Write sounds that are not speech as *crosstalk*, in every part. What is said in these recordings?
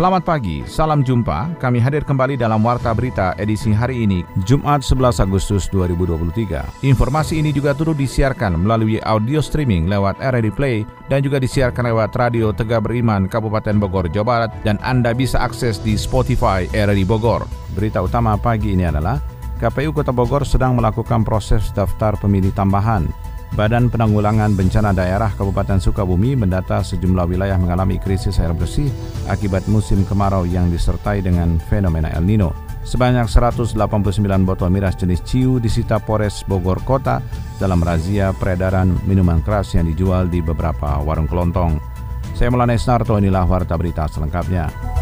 Selamat pagi, salam jumpa. Kami hadir kembali dalam Warta Berita edisi hari ini, Jumat 11 Agustus 2023. Informasi ini juga turut disiarkan melalui audio streaming lewat RRI Play dan juga disiarkan lewat Radio Tegak Beriman Kabupaten Bogor, Jawa Barat dan Anda bisa akses di Spotify RRI Bogor. Berita utama pagi ini adalah KPU Kota Bogor sedang melakukan proses daftar pemilih tambahan. Badan Penanggulangan Bencana Daerah Kabupaten Sukabumi mendata sejumlah wilayah mengalami krisis air bersih akibat musim kemarau yang disertai dengan fenomena El Nino. Sebanyak 189 botol miras jenis Ciu disita Polres Bogor Kota dalam razia peredaran minuman keras yang dijual di beberapa warung kelontong. Saya Melane Snarto, inilah Warta Berita selengkapnya.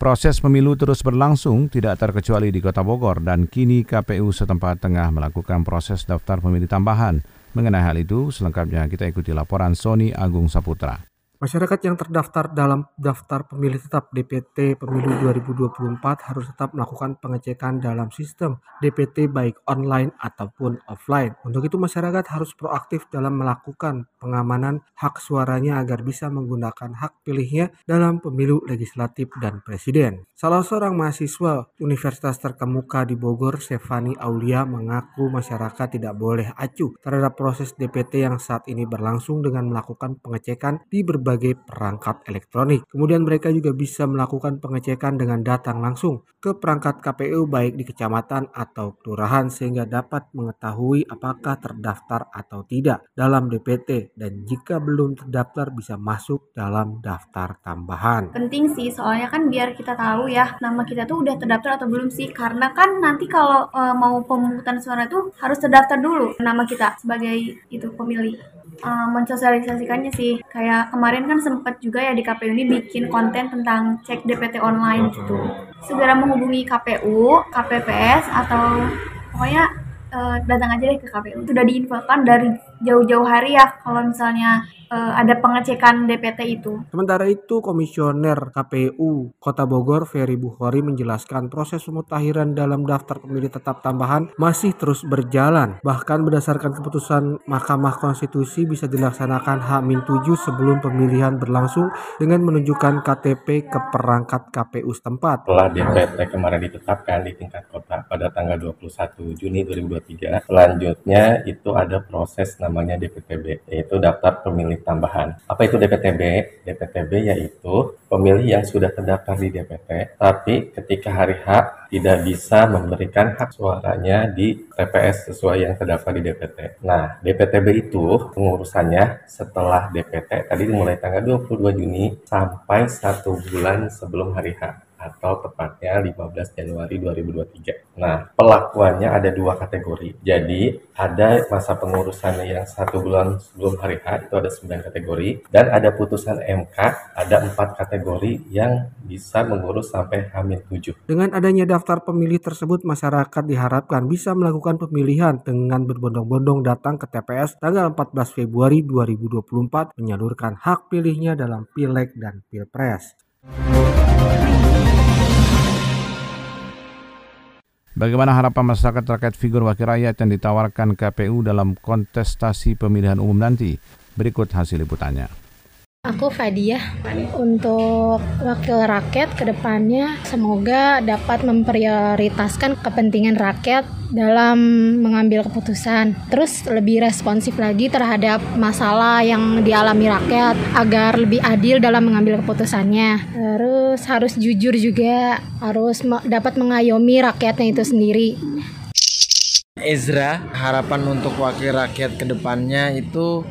Proses pemilu terus berlangsung tidak terkecuali di Kota Bogor dan kini KPU setempat tengah melakukan proses daftar pemilih tambahan. Mengenai hal itu, selengkapnya kita ikuti laporan Sony Agung Saputra. Masyarakat yang terdaftar dalam daftar pemilih tetap DPT pemilu 2024 harus tetap melakukan pengecekan dalam sistem DPT baik online ataupun offline. Untuk itu masyarakat harus proaktif dalam melakukan pengamanan hak suaranya agar bisa menggunakan hak pilihnya dalam pemilu legislatif dan presiden. Salah seorang mahasiswa Universitas Terkemuka di Bogor, Stefani Aulia mengaku masyarakat tidak boleh acuh terhadap proses DPT yang saat ini berlangsung dengan melakukan pengecekan di berbagai berbagai perangkat elektronik. Kemudian mereka juga bisa melakukan pengecekan dengan datang langsung ke perangkat KPU baik di kecamatan atau kelurahan sehingga dapat mengetahui apakah terdaftar atau tidak dalam DPT dan jika belum terdaftar bisa masuk dalam daftar tambahan. Penting sih soalnya kan biar kita tahu ya nama kita tuh udah terdaftar atau belum sih karena kan nanti kalau e, mau pemungutan suara tuh harus terdaftar dulu nama kita sebagai itu pemilih uh, mensosialisasikannya sih. Kayak kemarin kan sempat juga ya di KPU ini bikin konten tentang cek DPT online gitu. Segera menghubungi KPU KPPS atau pokoknya uh, datang aja deh ke KPU sudah diinfokan dari jauh-jauh hari ya kalau misalnya uh, ada pengecekan DPT itu. Sementara itu, Komisioner KPU Kota Bogor Ferry Bukhari menjelaskan proses pemutahiran dalam daftar pemilih tetap tambahan masih terus berjalan. Bahkan berdasarkan keputusan Mahkamah Konstitusi bisa dilaksanakan H-7 sebelum pemilihan berlangsung dengan menunjukkan KTP ke perangkat KPU setempat. Setelah DPT kemarin ditetapkan di tingkat kota pada tanggal 21 Juni 2023, selanjutnya itu ada proses namanya DPTB, yaitu daftar pemilih tambahan. Apa itu DPTB? DPTB yaitu pemilih yang sudah terdaftar di DPT, tapi ketika hari H tidak bisa memberikan hak suaranya di TPS sesuai yang terdaftar di DPT. Nah, DPTB itu pengurusannya setelah DPT tadi dimulai tanggal 22 Juni sampai satu bulan sebelum hari H atau tepatnya 15 Januari 2023. Nah, pelakuannya ada dua kategori. Jadi, ada masa pengurusannya yang satu bulan sebelum hari H, itu ada 9 kategori. Dan ada putusan MK, ada empat kategori yang bisa mengurus sampai H 7. Dengan adanya daftar pemilih tersebut, masyarakat diharapkan bisa melakukan pemilihan dengan berbondong-bondong datang ke TPS tanggal 14 Februari 2024 menyalurkan hak pilihnya dalam Pileg dan Pilpres. Bagaimana harapan masyarakat terkait figur wakil rakyat yang ditawarkan KPU dalam kontestasi pemilihan umum nanti? Berikut hasil liputannya. Aku Fadia untuk wakil rakyat ke depannya semoga dapat memprioritaskan kepentingan rakyat dalam mengambil keputusan. Terus lebih responsif lagi terhadap masalah yang dialami rakyat agar lebih adil dalam mengambil keputusannya. Terus harus jujur juga harus dapat mengayomi rakyatnya itu sendiri. Ezra harapan untuk wakil rakyat ke depannya itu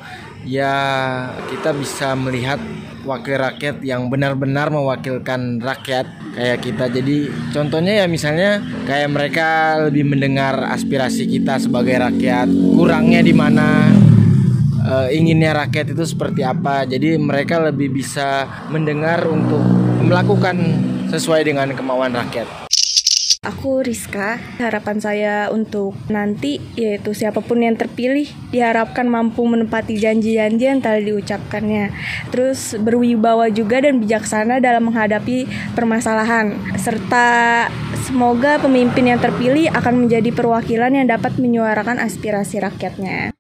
ya kita bisa melihat wakil rakyat yang benar-benar mewakilkan rakyat kayak kita. Jadi contohnya ya misalnya kayak mereka lebih mendengar aspirasi kita sebagai rakyat. Kurangnya di mana? uh, inginnya rakyat itu seperti apa. Jadi mereka lebih bisa mendengar untuk melakukan sesuai dengan kemauan rakyat. Aku Rizka. Harapan saya untuk nanti yaitu siapa pun yang terpilih diharapkan mampu menepati janji-janji yang telah diucapkannya. Terus berwibawa juga dan bijaksana dalam menghadapi permasalahan serta semoga pemimpin yang terpilih akan menjadi perwakilan yang dapat menyuarakan aspirasi rakyatnya.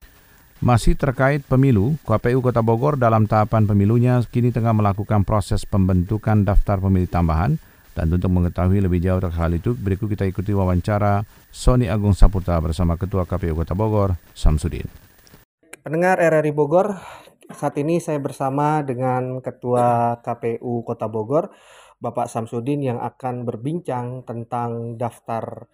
Masih terkait pemilu, KPU Kota Bogor dalam tahapan pemilunya kini tengah melakukan proses pembentukan daftar pemilih tambahan dan untuk mengetahui lebih jauh terkait hal itu, berikut kita ikuti wawancara Sony Agung Saputra bersama Ketua KPU Kota Bogor, Samsudin. Pendengar RRI Bogor, saat ini saya bersama dengan Ketua KPU Kota Bogor, Bapak Samsudin yang akan berbincang tentang daftar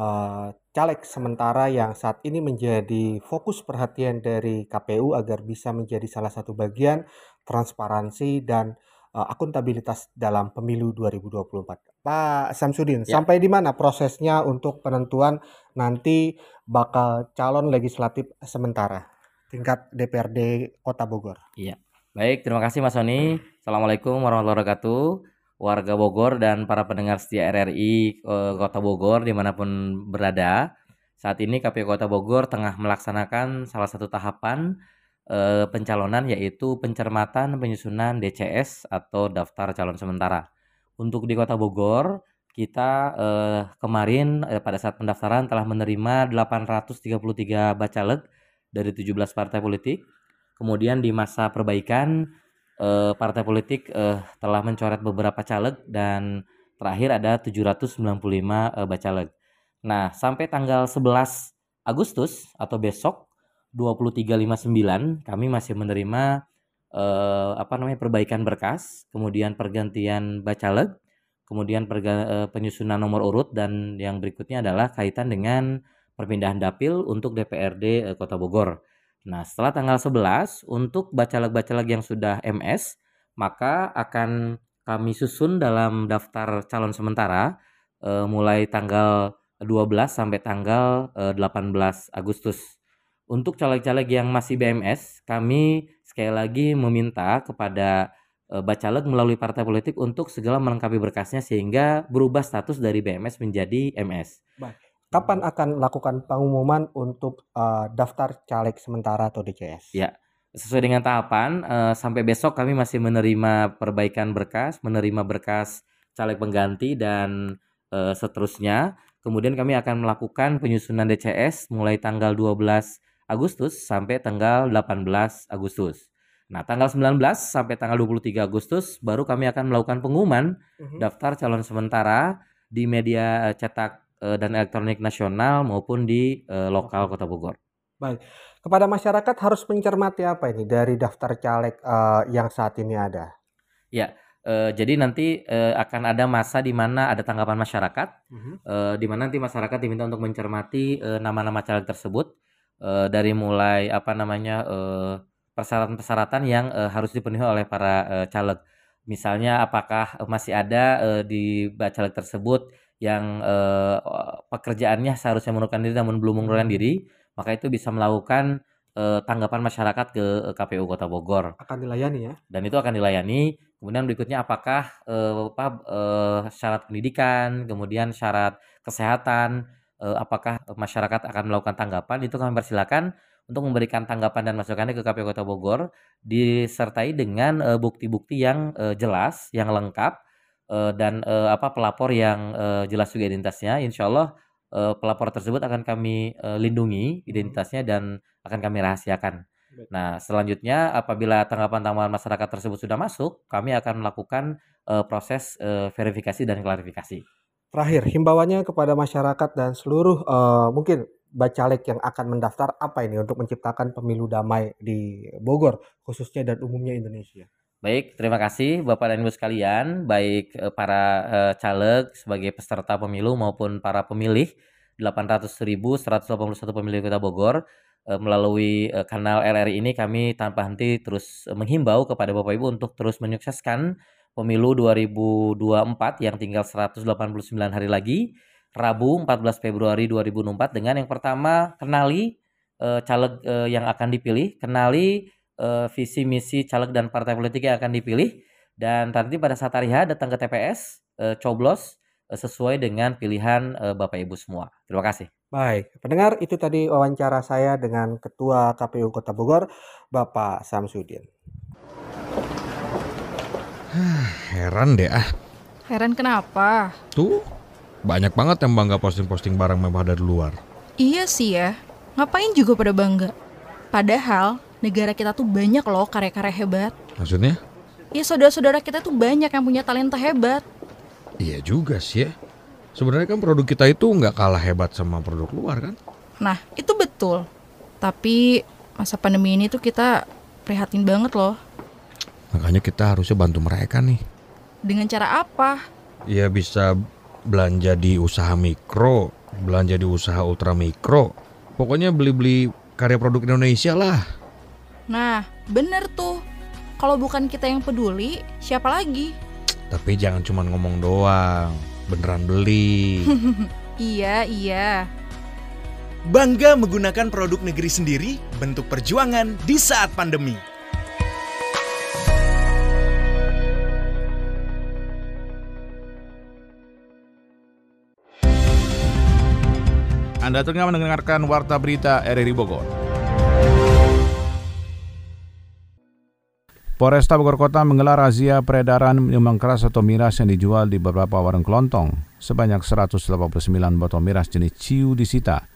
uh, caleg sementara yang saat ini menjadi fokus perhatian dari KPU agar bisa menjadi salah satu bagian transparansi dan uh, akuntabilitas dalam pemilu 2024. Pak Samsudin, ya. sampai di mana prosesnya untuk penentuan nanti bakal calon legislatif sementara tingkat DPRD Kota Bogor? Iya. Baik, terima kasih Mas Sony. Assalamualaikum warahmatullahi wabarakatuh. Warga Bogor dan para pendengar setia RRI eh, Kota Bogor di mana pun berada. Saat ini KPU Kota Bogor tengah melaksanakan salah satu tahapan eh, pencalonan yaitu pencermatan penyusunan DCS atau daftar calon sementara. Untuk di Kota Bogor, kita eh, kemarin eh, pada saat pendaftaran telah menerima 833 bacalek dari 17 partai politik. Kemudian di masa perbaikan eh, partai politik eh, telah mencoret beberapa caleg dan terakhir ada 795 eh, bacalek. Nah, sampai tanggal 11 Agustus atau besok 2359 kami masih menerima eh, apa namanya perbaikan berkas, kemudian pergantian bacaleg, kemudian perga, eh, penyusunan nomor urut dan yang berikutnya adalah kaitan dengan perpindahan dapil untuk DPRD eh, Kota Bogor. Nah, setelah tanggal 11 untuk bacaleg-bacaleg yang sudah MS, maka akan kami susun dalam daftar calon sementara eh, mulai tanggal 12 sampai tanggal eh, 18 Agustus untuk caleg-caleg yang masih BMS, kami sekali lagi meminta kepada e, bacaleg melalui partai politik untuk segera melengkapi berkasnya sehingga berubah status dari BMS menjadi MS. Baik. Kapan akan melakukan pengumuman untuk uh, daftar caleg sementara atau DCS? Ya, sesuai dengan tahapan uh, sampai besok kami masih menerima perbaikan berkas, menerima berkas caleg pengganti dan uh, seterusnya. Kemudian kami akan melakukan penyusunan DCS mulai tanggal 12 Agustus sampai tanggal 18 Agustus. Nah, tanggal 19 sampai tanggal 23 Agustus baru kami akan melakukan pengumuman uh-huh. daftar calon sementara di media eh, cetak uh, dan elektronik nasional maupun di uh, lokal Kota Bogor. Baik. Kepada masyarakat harus mencermati apa ini dari daftar caleg uh, yang saat ini ada? Ya, uh, jadi nanti uh, akan ada masa di mana ada tanggapan masyarakat, uh-huh. uh, di mana nanti masyarakat diminta untuk mencermati uh, nama-nama caleg tersebut uh, dari mulai apa namanya uh, persyaratan-persyaratan yang uh, harus dipenuhi oleh para uh, caleg. Misalnya apakah masih ada uh, di caleg tersebut yang uh, pekerjaannya seharusnya mengundurkan diri namun belum mengundurkan diri, maka itu bisa melakukan uh, tanggapan masyarakat ke KPU Kota Bogor. Akan dilayani ya. Dan itu akan dilayani. Kemudian berikutnya apakah uh, apa uh, syarat pendidikan, kemudian syarat kesehatan, apakah masyarakat akan melakukan tanggapan itu kami persilakan untuk memberikan tanggapan dan masukannya ke KPU Kota Bogor disertai dengan bukti bukti-bukti yang uh, jelas, yang lengkap dan apa pelapor yang jelas juga identitasnya. Insya Allah pelapor tersebut akan kami lindungi identitasnya dan akan kami rahasiakan. Nah, selanjutnya apabila tanggapan-tanggapan masyarakat tersebut sudah masuk, kami akan melakukan proses verifikasi dan klarifikasi. Terakhir, himbauannya kepada masyarakat dan seluruh uh, mungkin bacalek yang akan mendaftar apa ini untuk menciptakan pemilu damai di Bogor khususnya dan umumnya Indonesia. Baik, terima kasih Bapak dan Ibu sekalian, baik uh, para uh, caleg sebagai peserta pemilu maupun para pemilih 800.181 pemilih Kota Bogor melalui kanal RRI ini kami tanpa henti terus menghimbau kepada Bapak Ibu untuk terus menyukseskan pemilu 2024 yang tinggal 189 hari lagi, Rabu 14 Februari 2024 dengan yang pertama kenali uh, caleg uh, yang akan dipilih, kenali uh, visi misi caleg dan partai politik yang akan dipilih dan nanti pada saat hari H datang ke TPS, uh, coblos sesuai dengan pilihan Bapak Ibu semua. Terima kasih. Baik, pendengar itu tadi wawancara saya dengan Ketua KPU Kota Bogor, Bapak Samsudin. *sighs* Heran deh ah. Heran kenapa? Tuh, banyak banget yang bangga posting-posting barang mewah dari luar. Iya sih ya, ngapain juga pada bangga? Padahal negara kita tuh banyak loh karya-karya hebat. Maksudnya? Ya saudara-saudara kita tuh banyak yang punya talenta hebat. Iya juga sih ya. Sebenarnya kan produk kita itu nggak kalah hebat sama produk luar kan? Nah, itu betul. Tapi masa pandemi ini tuh kita prihatin banget loh. Makanya kita harusnya bantu mereka nih. Dengan cara apa? Ya bisa belanja di usaha mikro, belanja di usaha ultra mikro. Pokoknya beli-beli karya produk Indonesia lah. Nah, bener tuh. Kalau bukan kita yang peduli, siapa lagi? Tapi jangan cuma ngomong doang beneran beli. *laughs* iya, iya. Bangga menggunakan produk negeri sendiri, bentuk perjuangan di saat pandemi. Anda tengah mendengarkan Warta Berita RRI Bogor. Polresta Bogor Kota menggelar razia peredaran minuman keras atau miras yang dijual di beberapa warung kelontong. Sebanyak 189 botol miras jenis ciu disita.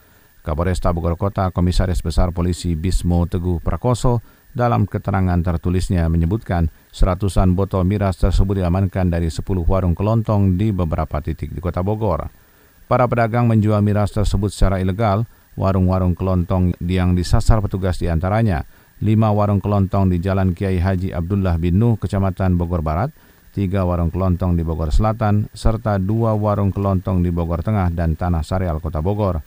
Kapolresta Bogor Kota Komisaris Besar Polisi Bismo Teguh Prakoso dalam keterangan tertulisnya menyebutkan seratusan botol miras tersebut diamankan dari 10 warung kelontong di beberapa titik di Kota Bogor. Para pedagang menjual miras tersebut secara ilegal, warung-warung kelontong yang disasar petugas di antaranya – lima warung kelontong di Jalan Kiai Haji Abdullah bin Nuh, Kecamatan Bogor Barat, tiga warung kelontong di Bogor Selatan, serta dua warung kelontong di Bogor Tengah dan Tanah Sareal Kota Bogor.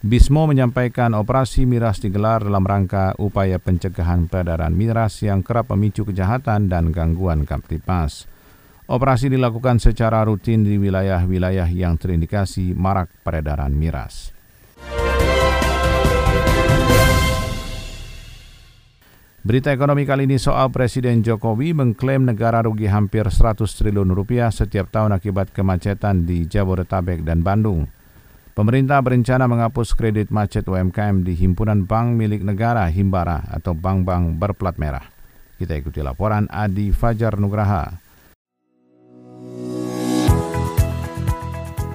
Bismo menyampaikan operasi miras digelar dalam rangka upaya pencegahan peredaran miras yang kerap memicu kejahatan dan gangguan kamtipas. Operasi dilakukan secara rutin di wilayah-wilayah yang terindikasi marak peredaran miras. Berita ekonomi kali ini soal Presiden Jokowi mengklaim negara rugi hampir 100 triliun rupiah setiap tahun akibat kemacetan di Jabodetabek dan Bandung. Pemerintah berencana menghapus kredit macet UMKM di Himpunan Bank milik negara Himbara atau bank-bank berplat merah. Kita ikuti laporan Adi Fajar Nugraha.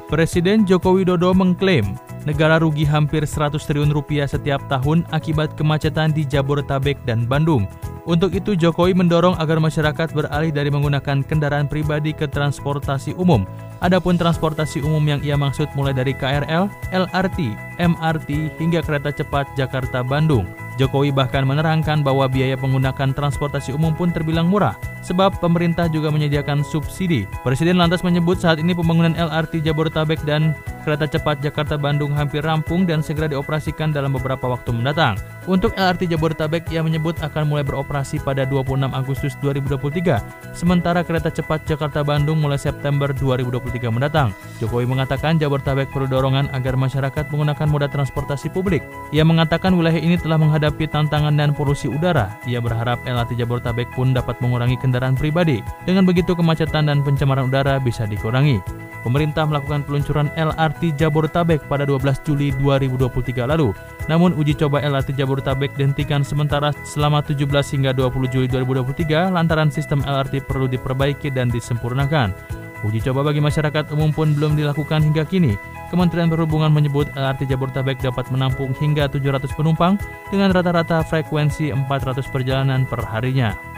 Presiden Joko Widodo mengklaim negara rugi hampir 100 triliun rupiah setiap tahun akibat kemacetan di Jabodetabek dan Bandung. Untuk itu Jokowi mendorong agar masyarakat beralih dari menggunakan kendaraan pribadi ke transportasi umum. Adapun transportasi umum yang ia maksud mulai dari KRL, LRT, MRT hingga kereta cepat Jakarta-Bandung. Jokowi bahkan menerangkan bahwa biaya menggunakan transportasi umum pun terbilang murah, sebab pemerintah juga menyediakan subsidi. Presiden lantas menyebut saat ini pembangunan LRT Jabodetabek dan kereta cepat Jakarta-Bandung hampir rampung dan segera dioperasikan dalam beberapa waktu mendatang. Untuk LRT Jabodetabek, ia menyebut akan mulai beroperasi pada 26 Agustus 2023, sementara kereta cepat Jakarta-Bandung mulai September 2023 mendatang. Jokowi mengatakan Jabodetabek perlu dorongan agar masyarakat menggunakan moda transportasi publik. Ia mengatakan wilayah ini telah menghadapi tantangan dan polusi udara, ia berharap LRT Jabodetabek pun dapat mengurangi kendaraan pribadi. Dengan begitu kemacetan dan pencemaran udara bisa dikurangi. Pemerintah melakukan peluncuran LRT Jabodetabek pada 12 Juli 2023 lalu. Namun uji coba LRT Jabodetabek dihentikan sementara selama 17 hingga 20 Juli 2023 lantaran sistem LRT perlu diperbaiki dan disempurnakan. Uji coba bagi masyarakat umum pun belum dilakukan hingga kini. Kementerian Perhubungan menyebut LRT Jabodetabek dapat menampung hingga 700 penumpang dengan rata-rata frekuensi 400 perjalanan per harinya.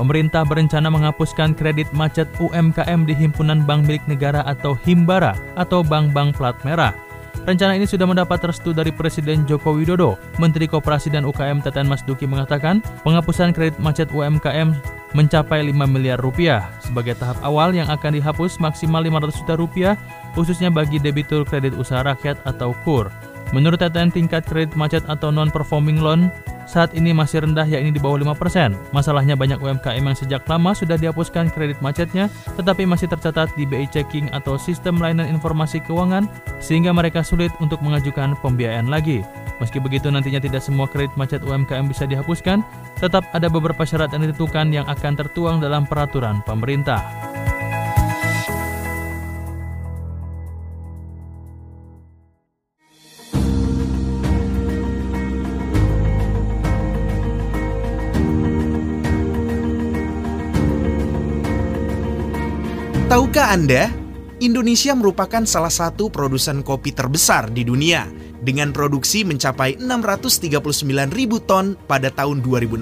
Pemerintah berencana menghapuskan kredit macet UMKM di Himpunan Bank Milik Negara atau Himbara atau bank-bank plat merah. Rencana ini sudah mendapat restu dari Presiden Joko Widodo. Menteri Koperasi dan UKM Teten Mas Duki mengatakan, penghapusan kredit macet UMKM mencapai 5 miliar rupiah. Sebagai tahap awal yang akan dihapus maksimal 500 juta rupiah khususnya bagi debitur kredit usaha rakyat atau KUR. Menurut TTN tingkat kredit macet atau non-performing loan saat ini masih rendah yakni di bawah 5%. Masalahnya banyak UMKM yang sejak lama sudah dihapuskan kredit macetnya tetapi masih tercatat di BI Checking atau Sistem Layanan Informasi Keuangan sehingga mereka sulit untuk mengajukan pembiayaan lagi. Meski begitu nantinya tidak semua kredit macet UMKM bisa dihapuskan, tetap ada beberapa syarat yang ditentukan yang akan tertuang dalam peraturan pemerintah. Anda, Indonesia merupakan salah satu produsen kopi terbesar di dunia dengan produksi mencapai 639 ribu ton pada tahun 2016.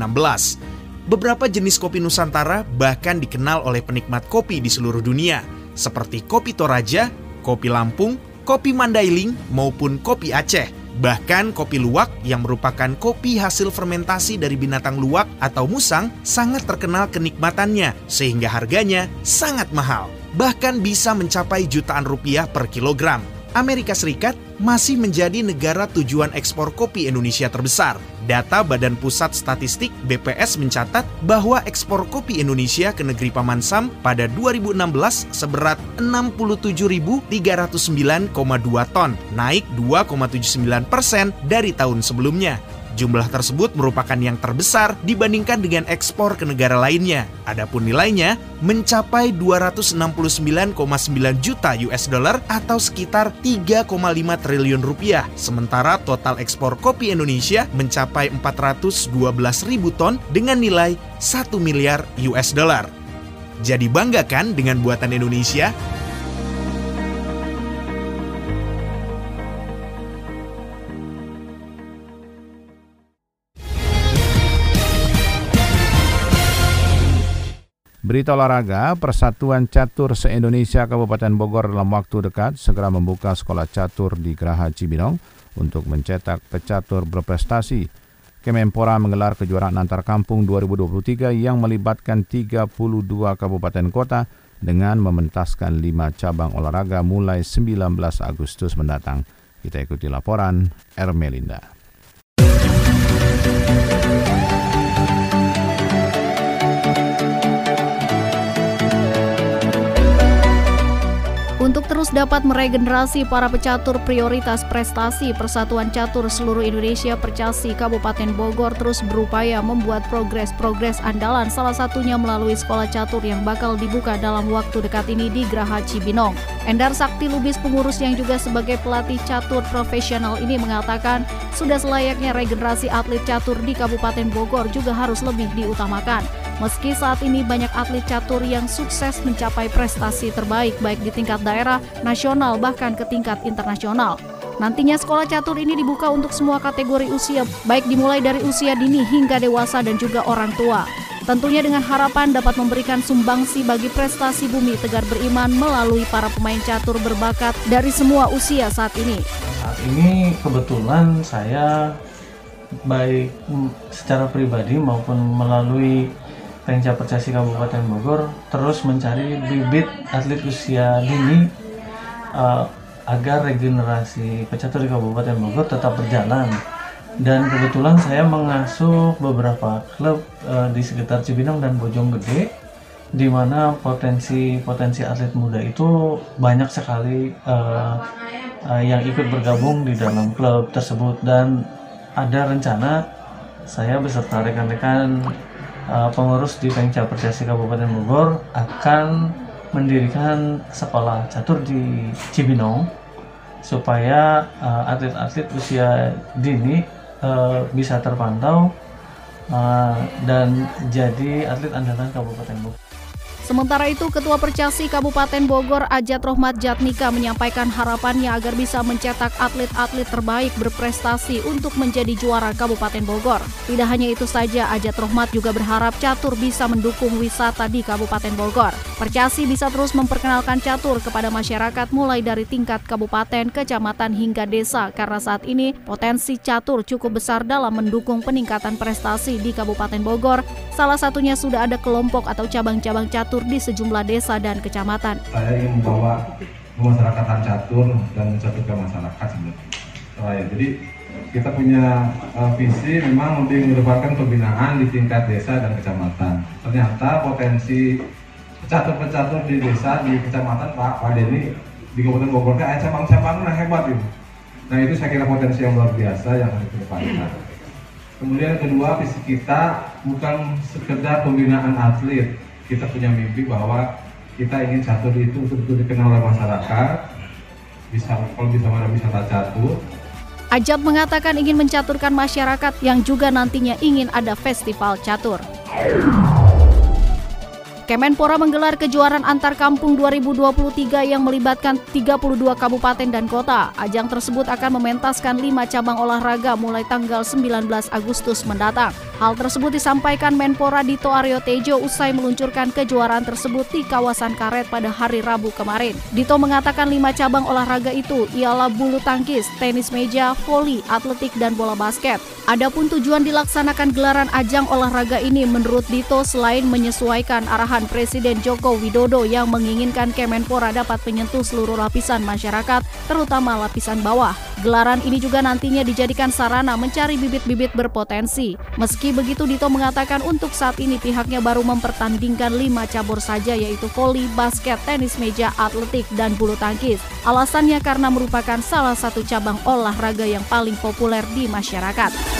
Beberapa jenis kopi Nusantara bahkan dikenal oleh penikmat kopi di seluruh dunia, seperti kopi Toraja, kopi Lampung, kopi Mandailing, maupun kopi Aceh. Bahkan kopi luwak yang merupakan kopi hasil fermentasi dari binatang luwak atau musang sangat terkenal kenikmatannya sehingga harganya sangat mahal. Bahkan bisa mencapai jutaan rupiah per kilogram. Amerika Serikat masih menjadi negara tujuan ekspor kopi Indonesia terbesar. Data Badan Pusat Statistik BPS mencatat bahwa ekspor kopi Indonesia ke negeri Paman Sam pada 2016 seberat 67.309,2 ton, naik 2,79 persen dari tahun sebelumnya. Jumlah tersebut merupakan yang terbesar dibandingkan dengan ekspor ke negara lainnya. Adapun nilainya mencapai 269,9 juta US dollar atau sekitar 3,5 triliun rupiah. Sementara total ekspor kopi Indonesia mencapai 412 ribu ton dengan nilai 1 miliar US dollar. Jadi bangga kan dengan buatan Indonesia? Berita olahraga, Persatuan Catur se-Indonesia Kabupaten Bogor dalam waktu dekat segera membuka sekolah catur di Geraha Cibinong untuk mencetak pecatur berprestasi. Kemenpora menggelar kejuaraan antar kampung 2023 yang melibatkan 32 kabupaten kota dengan mementaskan 5 cabang olahraga mulai 19 Agustus mendatang. Kita ikuti laporan Ermelinda. Terus dapat meregenerasi para pecatur prioritas prestasi, Persatuan Catur seluruh Indonesia Percasi Kabupaten Bogor terus berupaya membuat progres-progres andalan salah satunya melalui sekolah catur yang bakal dibuka dalam waktu dekat ini di Geraha Cibinong. Endar Sakti Lubis pengurus yang juga sebagai pelatih catur profesional ini mengatakan sudah selayaknya regenerasi atlet catur di Kabupaten Bogor juga harus lebih diutamakan. Meski saat ini banyak atlet catur yang sukses mencapai prestasi terbaik baik di tingkat daerah, nasional bahkan ke tingkat internasional. Nantinya sekolah catur ini dibuka untuk semua kategori usia, baik dimulai dari usia dini hingga dewasa dan juga orang tua. Tentunya dengan harapan dapat memberikan sumbangsi bagi prestasi bumi Tegar Beriman melalui para pemain catur berbakat dari semua usia saat ini. Saat ini kebetulan saya baik secara pribadi maupun melalui Pengca Percasi Kabupaten Bogor terus mencari bibit atlet usia dini uh, agar regenerasi pecatur di Kabupaten Bogor tetap berjalan. Dan kebetulan saya mengasuh beberapa klub uh, di sekitar Cibinong dan Bojonggede di mana potensi-potensi atlet muda itu banyak sekali uh, uh, yang ikut bergabung di dalam klub tersebut dan ada rencana saya beserta rekan-rekan uh, pengurus di Pengca Percasi Kabupaten Bogor akan mendirikan sekolah catur di Cibinong supaya uh, atlet-atlet uh, usia dini uh, bisa terpantau uh, dan jadi atlet andalan Kabupaten Bogor. Sementara itu, Ketua Percasi Kabupaten Bogor Ajat Rohmat Jatnika menyampaikan harapannya agar bisa mencetak atlet-atlet terbaik berprestasi untuk menjadi juara Kabupaten Bogor. Tidak hanya itu saja, Ajat Rohmat juga berharap catur bisa mendukung wisata di Kabupaten Bogor. Percasi bisa terus memperkenalkan catur kepada masyarakat mulai dari tingkat kabupaten, kecamatan hingga desa karena saat ini potensi catur cukup besar dalam mendukung peningkatan prestasi di Kabupaten Bogor. Salah satunya sudah ada kelompok atau cabang-cabang catur catur di sejumlah desa dan kecamatan. Saya ingin membawa kemasyarakatan catur dan mencaturkan masyarakat sebenarnya. ya. Jadi kita punya uh, visi memang lebih mengedepankan pembinaan di tingkat desa dan kecamatan. Ternyata potensi pecatur-pecatur di desa di kecamatan Pak Pak Deni di Kabupaten Bogor ada cabang-cabangnya hebat itu. Nah itu saya kira potensi yang luar biasa yang harus dikedepankan. Kemudian kedua visi kita bukan sekedar pembinaan atlet, kita punya mimpi bahwa kita ingin catur itu untuk dikenal oleh masyarakat. Bisa kalau bisa mana wisata catur. Ajab mengatakan ingin mencaturkan masyarakat yang juga nantinya ingin ada festival catur. Kemenpora menggelar kejuaraan antar kampung 2023 yang melibatkan 32 kabupaten dan kota. Ajang tersebut akan mementaskan 5 cabang olahraga mulai tanggal 19 Agustus mendatang. Hal tersebut disampaikan Menpora Dito Aryo Tejo usai meluncurkan kejuaraan tersebut di kawasan Karet pada hari Rabu kemarin. Dito mengatakan 5 cabang olahraga itu ialah bulu tangkis, tenis meja, voli, atletik, dan bola basket. Adapun tujuan dilaksanakan gelaran ajang olahraga ini menurut Dito selain menyesuaikan arahan arahan Presiden Joko Widodo yang menginginkan Kemenpora dapat menyentuh seluruh lapisan masyarakat, terutama lapisan bawah. Gelaran ini juga nantinya dijadikan sarana mencari bibit-bibit berpotensi. Meski begitu, Dito mengatakan untuk saat ini pihaknya baru mempertandingkan lima cabur saja yaitu voli, basket, tenis meja, atletik, dan bulu tangkis. Alasannya karena merupakan salah satu cabang olahraga yang paling populer di masyarakat.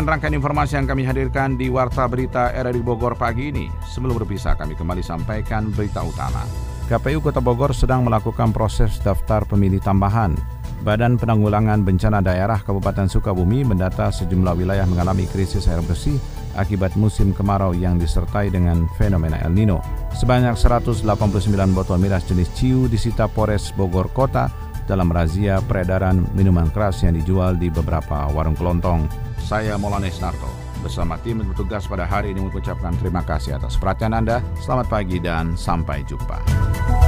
Demikian rangkaian informasi yang kami hadirkan di Warta Berita RRI Bogor pagi ini. Sebelum berpisah, kami kembali sampaikan berita utama. KPU Kota Bogor sedang melakukan proses daftar pemilih tambahan. Badan Penanggulangan Bencana Daerah Kabupaten Sukabumi mendata sejumlah wilayah mengalami krisis air bersih akibat musim kemarau yang disertai dengan fenomena El Nino. Sebanyak 189 botol miras jenis Ciu disita Polres Bogor Kota dalam razia peredaran minuman keras yang dijual di beberapa warung kelontong. Saya Molanes Narto. Bersama tim bertugas pada hari ini mengucapkan terima kasih atas perhatian Anda. Selamat pagi dan sampai jumpa.